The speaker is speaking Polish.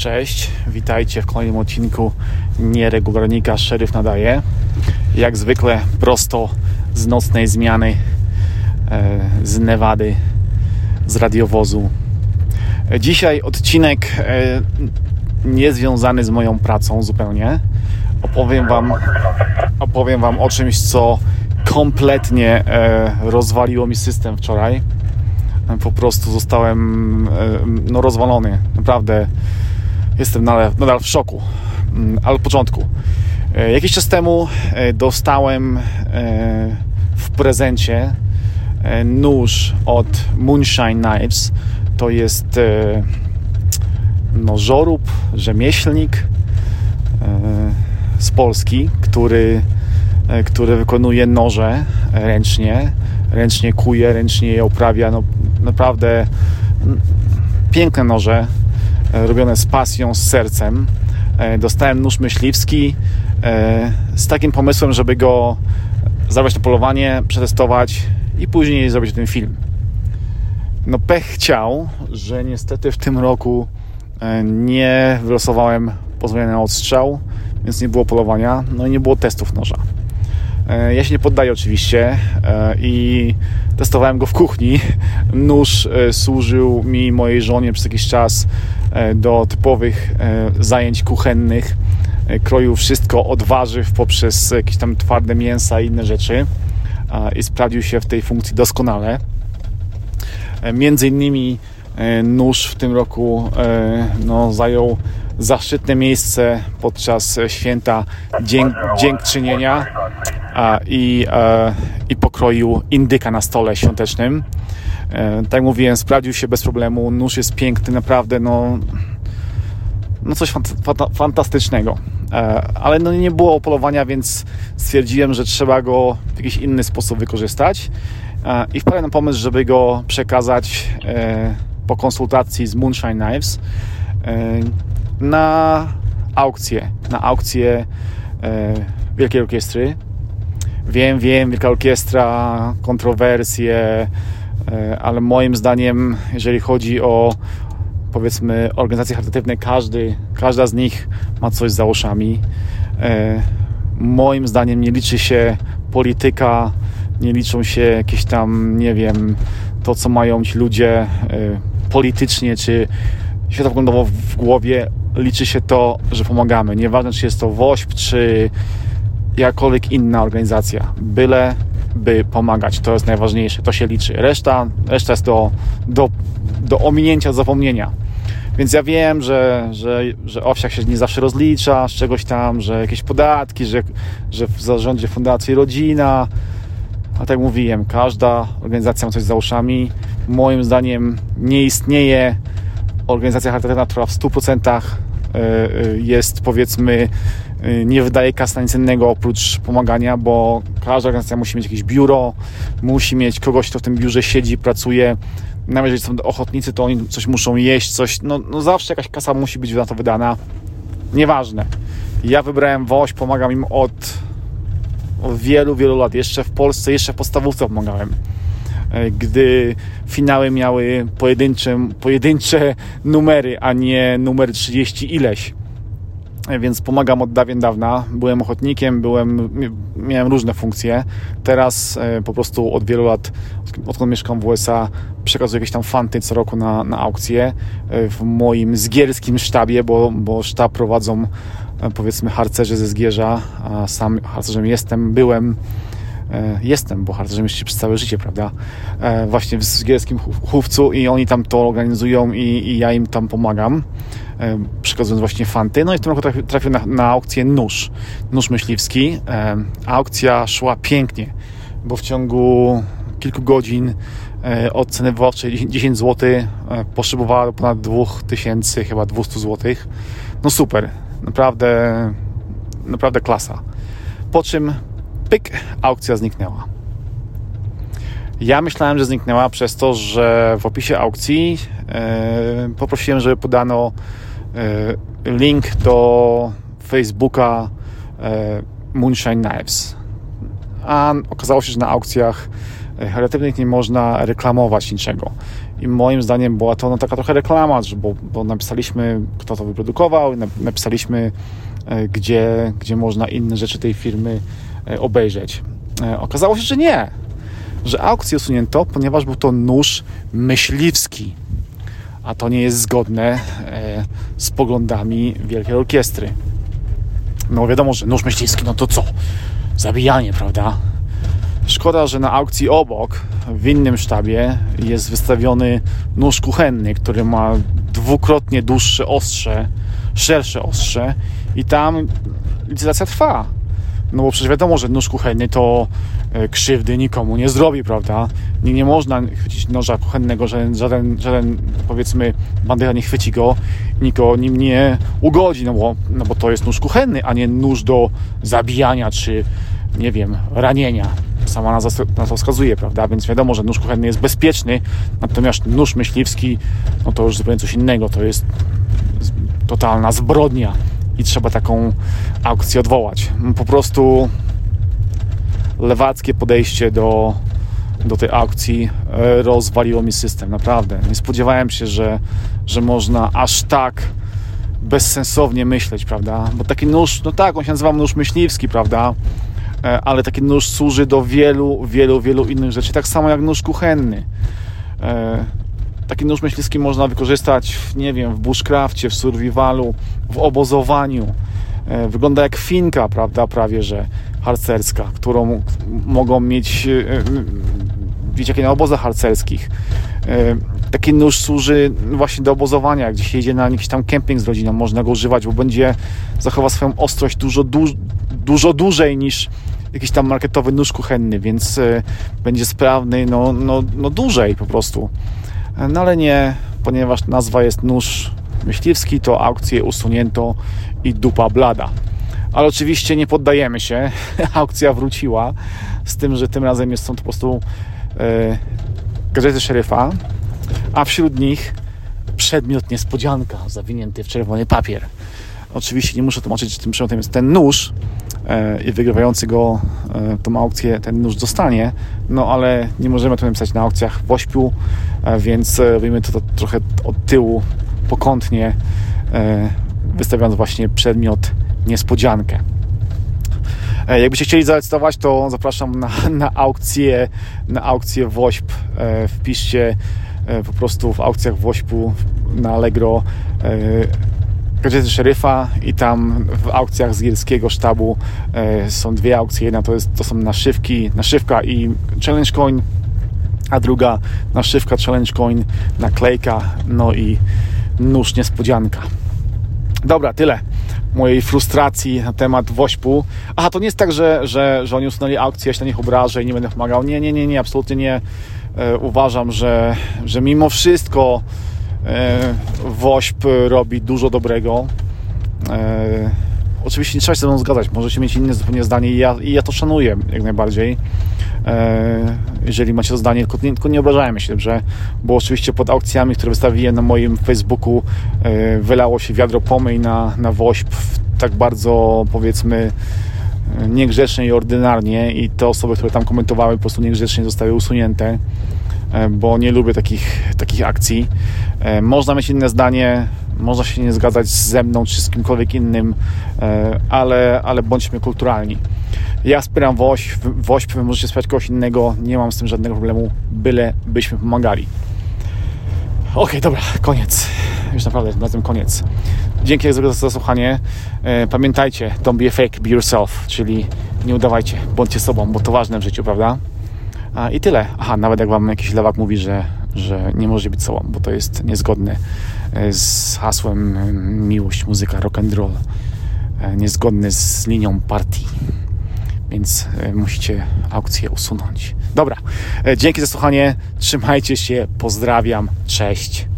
Cześć, witajcie w kolejnym odcinku Nieregularnika Szeryf nadaje. Jak zwykle prosto z nocnej zmiany e, z Nevady, z radiowozu. Dzisiaj odcinek e, niezwiązany z moją pracą zupełnie. Opowiem wam, opowiem wam o czymś, co kompletnie e, rozwaliło mi system wczoraj. Po prostu zostałem no, rozwalony. Naprawdę jestem nadal, w szoku. Mm, ale od początku. E, jakiś czas temu e, dostałem e, w prezencie nóż od Moonshine Knives. To jest no, żorób, rzemieślnik z Polski, który, który wykonuje noże ręcznie, ręcznie kuje, ręcznie je uprawia. No, naprawdę piękne noże, robione z pasją, z sercem. E, dostałem nóż myśliwski e, z takim pomysłem, żeby go zabrać na polowanie, przetestować i później zrobić ten film. No pech chciał, że niestety w tym roku nie wylosowałem pozwolenia na odstrzał, więc nie było polowania, no i nie było testów noża. Ja się nie poddaję oczywiście i testowałem go w kuchni. Nóż służył mi mojej żonie przez jakiś czas E, do typowych e, zajęć kuchennych. E, kroił wszystko od warzyw poprzez jakieś tam twarde mięsa i inne rzeczy i sprawdził się w tej funkcji doskonale. Między innymi nóż w tym roku no, zajął zaszczytne miejsce podczas święta dzięk, dziękczynienia i, i pokroił indyka na stole świątecznym. E, tak jak mówiłem, sprawdził się bez problemu. Nóż jest piękny, naprawdę, no, no coś fantastycznego. E, ale no nie było polowania, więc stwierdziłem, że trzeba go w jakiś inny sposób wykorzystać. E, I wpadłem na pomysł, żeby go przekazać po konsultacji z Moonshine Knives na aukcję, na aukcję Wielkiej Orkiestry. Wiem, wiem, Wielka Orkiestra, kontrowersje, E, ale moim zdaniem, jeżeli chodzi o powiedzmy organizacje charytatywne, każdy, każda z nich ma coś za uszami. E, moim zdaniem nie liczy się polityka, nie liczą się jakieś tam, nie wiem, to co mają ci ludzie e, politycznie czy światopoglądowo w głowie. Liczy się to, że pomagamy. Nieważne, czy jest to WOŚP, czy jakakolwiek inna organizacja. Byle by pomagać. To jest najważniejsze, to się liczy. Reszta, reszta jest do, do, do ominięcia, zapomnienia. Więc ja wiem, że, że, że owsiak się nie zawsze rozlicza z czegoś tam, że jakieś podatki, że, że w zarządzie fundacji rodzina. A tak mówiłem, każda organizacja ma coś za uszami. Moim zdaniem nie istnieje organizacja charytatywna, która w 100% e, e, jest powiedzmy Y, nie wydaje kasy na nic innego oprócz pomagania, bo każda organizacja musi mieć jakieś biuro, musi mieć kogoś, kto w tym biurze siedzi, pracuje. Nawet jeżeli są ochotnicy, to oni coś muszą jeść, coś, no, no zawsze jakaś kasa musi być na to wydana. Nieważne. Ja wybrałem WOŚ, pomagam im od, od wielu, wielu lat. Jeszcze w Polsce, jeszcze w podstawówce pomagałem gdy finały miały pojedyncze, pojedyncze numery, a nie numer 30 ileś więc pomagam od dawien dawna. Byłem ochotnikiem, byłem, miałem różne funkcje. Teraz e, po prostu od wielu lat, odkąd mieszkam w USA, przekazuję jakieś tam fanty co roku na, na aukcję e, w moim zgierskim sztabie, bo, bo sztab prowadzą e, powiedzmy harcerze ze Zgierza, a sam harcerzem jestem, byłem jestem, bo harcerzem jeszcze przez całe życie, prawda? Właśnie w Zgierskim Chówcu i oni tam to organizują i, i ja im tam pomagam. E, przekazując właśnie fanty. No i w tym roku trafił, na, na aukcję nóż, nóż myśliwski. E, aukcja szła pięknie, bo w ciągu kilku godzin e, od ceny wywoławczej 10 zł poszybowała do ponad 2000, chyba 200 zł. No super, naprawdę, naprawdę klasa. Po czym pyk, aukcja zniknęła. Ja myślałem, że zniknęła przez to, że w opisie aukcji poprosiłem, żeby podano E, link do Facebooka e, Moonshine Knives. A okazało się, że na aukcjach charytatywnych nie można reklamować niczego. I moim zdaniem była to no, taka trochę reklama, bo, bo napisaliśmy, kto to wyprodukował, napisaliśmy, gdzie, gdzie można inne rzeczy tej firmy obejrzeć. Okazało się, że nie, że aukcję usunięto, ponieważ był to nóż myśliwski a to nie jest zgodne e, z poglądami Wielkiej Orkiestry. No wiadomo, że nóż myśliwski, no to co? Zabijanie, prawda? Szkoda, że na aukcji obok, w innym sztabie, jest wystawiony nóż kuchenny, który ma dwukrotnie dłuższe ostrze, szersze ostrze i tam licytacja trwa. No bo przecież wiadomo, że nóż kuchenny to e, krzywdy nikomu nie zrobi, prawda? Nie, nie można chwycić noża kuchennego, żaden, żaden, żaden powiedzmy bandyra nie chwyci go, nikogo nim nie ugodzi, no bo, no bo to jest nóż kuchenny, a nie nóż do zabijania czy, nie wiem, ranienia. Sama nazwa na to wskazuje, prawda? Więc wiadomo, że nóż kuchenny jest bezpieczny, natomiast nóż myśliwski, no to już zupełnie coś innego, to jest totalna zbrodnia i trzeba taką aukcję odwołać. Po prostu lewackie podejście do, do tej aukcji e, rozwaliło mi system, naprawdę. Nie spodziewałem się, że, że można aż tak bezsensownie myśleć, prawda? Bo taki nóż, no tak, on się nazywa nóż myśliwski, prawda? E, ale taki nóż służy do wielu, wielu, wielu innych rzeczy, tak samo jak nóż kuchenny. E, Taki nóż myśliwski można wykorzystać, w, nie wiem, w bushcrafcie, w survivalu, w obozowaniu. E, wygląda jak finka, prawda, prawie że harcerska, którą mogą mieć dzieciaki e, na obozach harcerskich. E, taki nóż służy właśnie do obozowania, jak gdzieś jedzie na jakiś tam kemping z rodziną, można go używać, bo będzie zachowa swoją ostrość dużo, dużo, dużo dłużej niż jakiś tam marketowy nóż kuchenny, więc będzie sprawny no, no, no dłużej po prostu. No ale nie, ponieważ nazwa jest nóż myśliwski, to aukcję usunięto i dupa blada. Ale oczywiście nie poddajemy się. Aukcja wróciła z tym, że tym razem jest, są to po prostu e, gazety szeryfa, a wśród nich przedmiot niespodzianka zawinięty w czerwony papier. Oczywiście nie muszę tłumaczyć, że tym przedmiotem jest ten nóż, i wygrywający go e, tą aukcję ten nóż dostanie, no ale nie możemy to napisać na aukcjach w ośpiu, e, więc robimy to, to trochę od tyłu, pokątnie, wystawiając właśnie przedmiot niespodziankę. Jakbyście chcieli zarejestrować, to zapraszam na, na aukcję, na aukcję WOŚP. Wpiszcie po prostu w aukcjach WOŚP-u na Allegro gazety szeryfa i tam w aukcjach z Gielskiego sztabu e, są dwie aukcje. Jedna to, jest, to są naszywki, naszywka i challenge coin, a druga naszywka, challenge coin, naklejka, no i nóż niespodzianka. Dobra, tyle mojej frustracji na temat Wośpu. Aha, to nie jest tak, że, że, że oni usunęli aukcję, ja się na nich obrażę i nie będę pomagał. Nie, nie, nie, nie, absolutnie nie. E, uważam, że, że mimo wszystko WOŚP robi dużo dobrego. E, oczywiście nie trzeba się ze mną zgadzać, możecie mieć inne zupełnie zdanie i ja, i ja to szanuję jak najbardziej. E, jeżeli macie to zdanie, tylko nie, tylko nie obrażajmy się, że bo oczywiście pod aukcjami, które wystawiłem na moim Facebooku wylało się wiadro pomyj na, na WOŚP tak bardzo powiedzmy niegrzecznie i ordynarnie i te osoby, które tam komentowały po prostu niegrzecznie zostały usunięte E, bo nie lubię takich, takich akcji. E, można mieć inne zdanie, można się nie zgadzać ze mną czy z kimkolwiek innym, e, ale, ale bądźmy kulturalni. Ja wspieram WOŚ, WOŚP, wy możecie wspierać kogoś innego, nie mam z tym żadnego problemu, byle byśmy pomagali. Okej, okay, dobra, koniec. Już naprawdę, na tym koniec. Dzięki za zasłuchanie. Pamiętajcie, don't be a fake, be yourself, czyli nie udawajcie, bądźcie sobą, bo to ważne w życiu, prawda? I tyle. Aha, nawet jak wam jakiś lewak mówi, że, że nie może być sobą, bo to jest niezgodne e, z hasłem e, miłość, muzyka, rock and roll, e, niezgodne z linią partii. Więc musicie aukcję usunąć. Dobra, dzięki za słuchanie. Trzymajcie się, pozdrawiam, cześć.